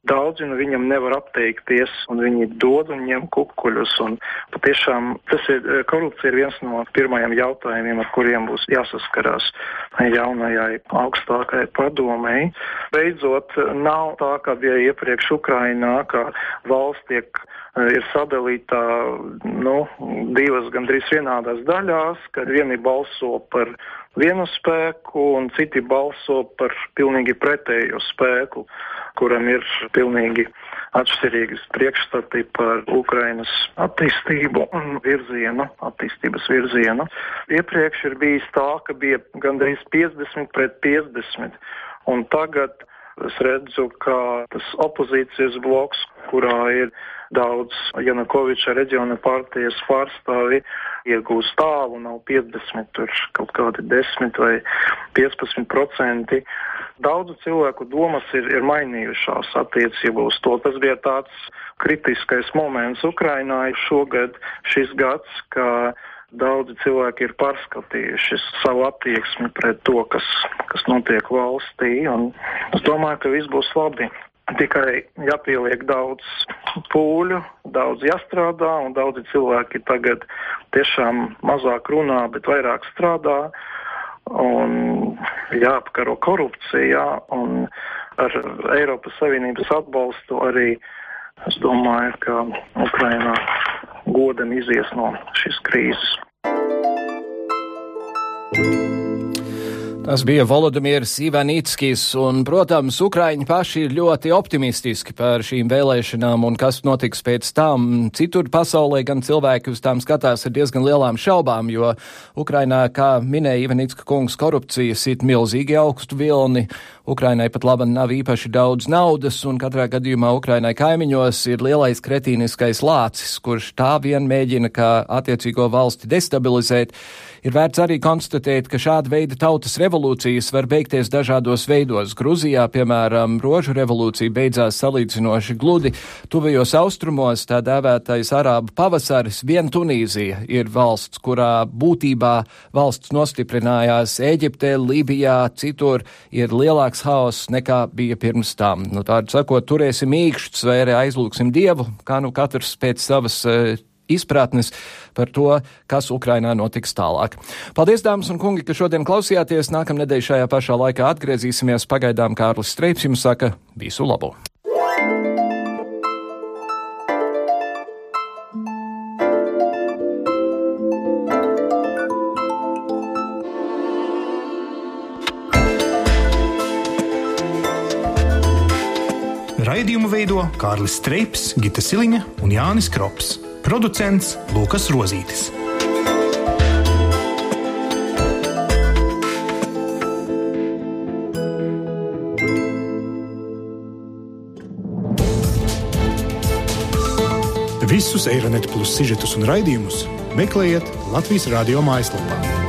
daudzi no viņam nevar apteikties, un viņi dod un ņem kukuļus. Un patiešām tas ir, korupcija ir viens no pirmajiem jautājumiem, ar kuriem būs jāsaskarās jaunajai augstākajai padomēji. Beidzot, nav tā, kā bija iepriekš Ukrainā, ka valsts tiek ir sadalīta nu, divas gandrīz vienādās daļās, kad vieni balso par vienu spēku un citi balso par pilnīgi pretējo spēku, kuram ir pilnīgi atšķirīgas priekšstati par Ukrainas attīstību un virzienu, attīstības virzienu. Iepriekš ir bijis tā, ka bija gandrīz 50 pret 50, un tagad es redzu, ka tas opozīcijas bloks, kurā ir daudz Janukoviča reģiona partijas pārstāvi iegūst tālu, nav 50, tur kaut kādi 10 vai 15 procenti. Daudzu cilvēku domas ir, ir mainījušās attiecībā uz to. Tas bija tāds kritiskais moments Ukrainā šogad, šis gads, ka daudzi cilvēki ir pārskatījuši savu attieksmi pret to, kas, kas notiek valstī. Es domāju, ka viss būs labi. Tikai jāpieliek daudz pūļu, daudz jāstrādā, un daudzi cilvēki tagad tiešām mazāk runā, bet vairāk strādā. Un jāapkaro korupcija, un ar Eiropas Savienības atbalstu arī es domāju, ka Ukrainā godam izies no šīs krīzes. Tas bija Volodimirs Ivanītskis, un, protams, Ukraiņi paši ir ļoti optimistiski par šīm vēlēšanām un kas notiks pēc tam. Citur pasaulē gan cilvēki uz tām skatās ar diezgan lielām šaubām, jo Ukrainā, kā minēja Ivanītska kungs, korupcija sit milzīgi augstu vilni. Ukrainai pat labi nav īpaši daudz naudas, un katrā gadījumā Ukrainai kaimiņos ir lielais kretīniskais lācis, kurš tā vien mēģina kā attiecīgo valsti destabilizēt. Ir vērts arī konstatēt, ka šāda veida tautas revolūcijas var beigties dažādos veidos. Gruzijā, piemēram, rožu revolūcija beidzās salīdzinoši gludi. Tuvajos austrumos tā dēvētais arābu pavasaris, vien Tunīzija ir valsts, kurā būtībā valsts nostiprinājās Eģiptē, Lībijā, citur ir lielāks haoss nekā bija pirms tam. Nu, tādu sakot, turēsim īkšķus vai arī aizlūksim Dievu, kā nu katrs pēc savas uh, izpratnes par to, kas Ukrainā notiks tālāk. Paldies, dāmas un kungi, ka šodien klausījāties. Nākamnedēļ šajā pašā laikā atgriezīsimies. Pagaidām Kārlis Streips jums saka visu labu! Raidījumu veido Kārlis Streips, Gita Siliņa un Jānis Krops. Producents Lukas Rozītis. Visus Eironet plus sižetus un raidījumus meklējiet Latvijas radio mājaslapā.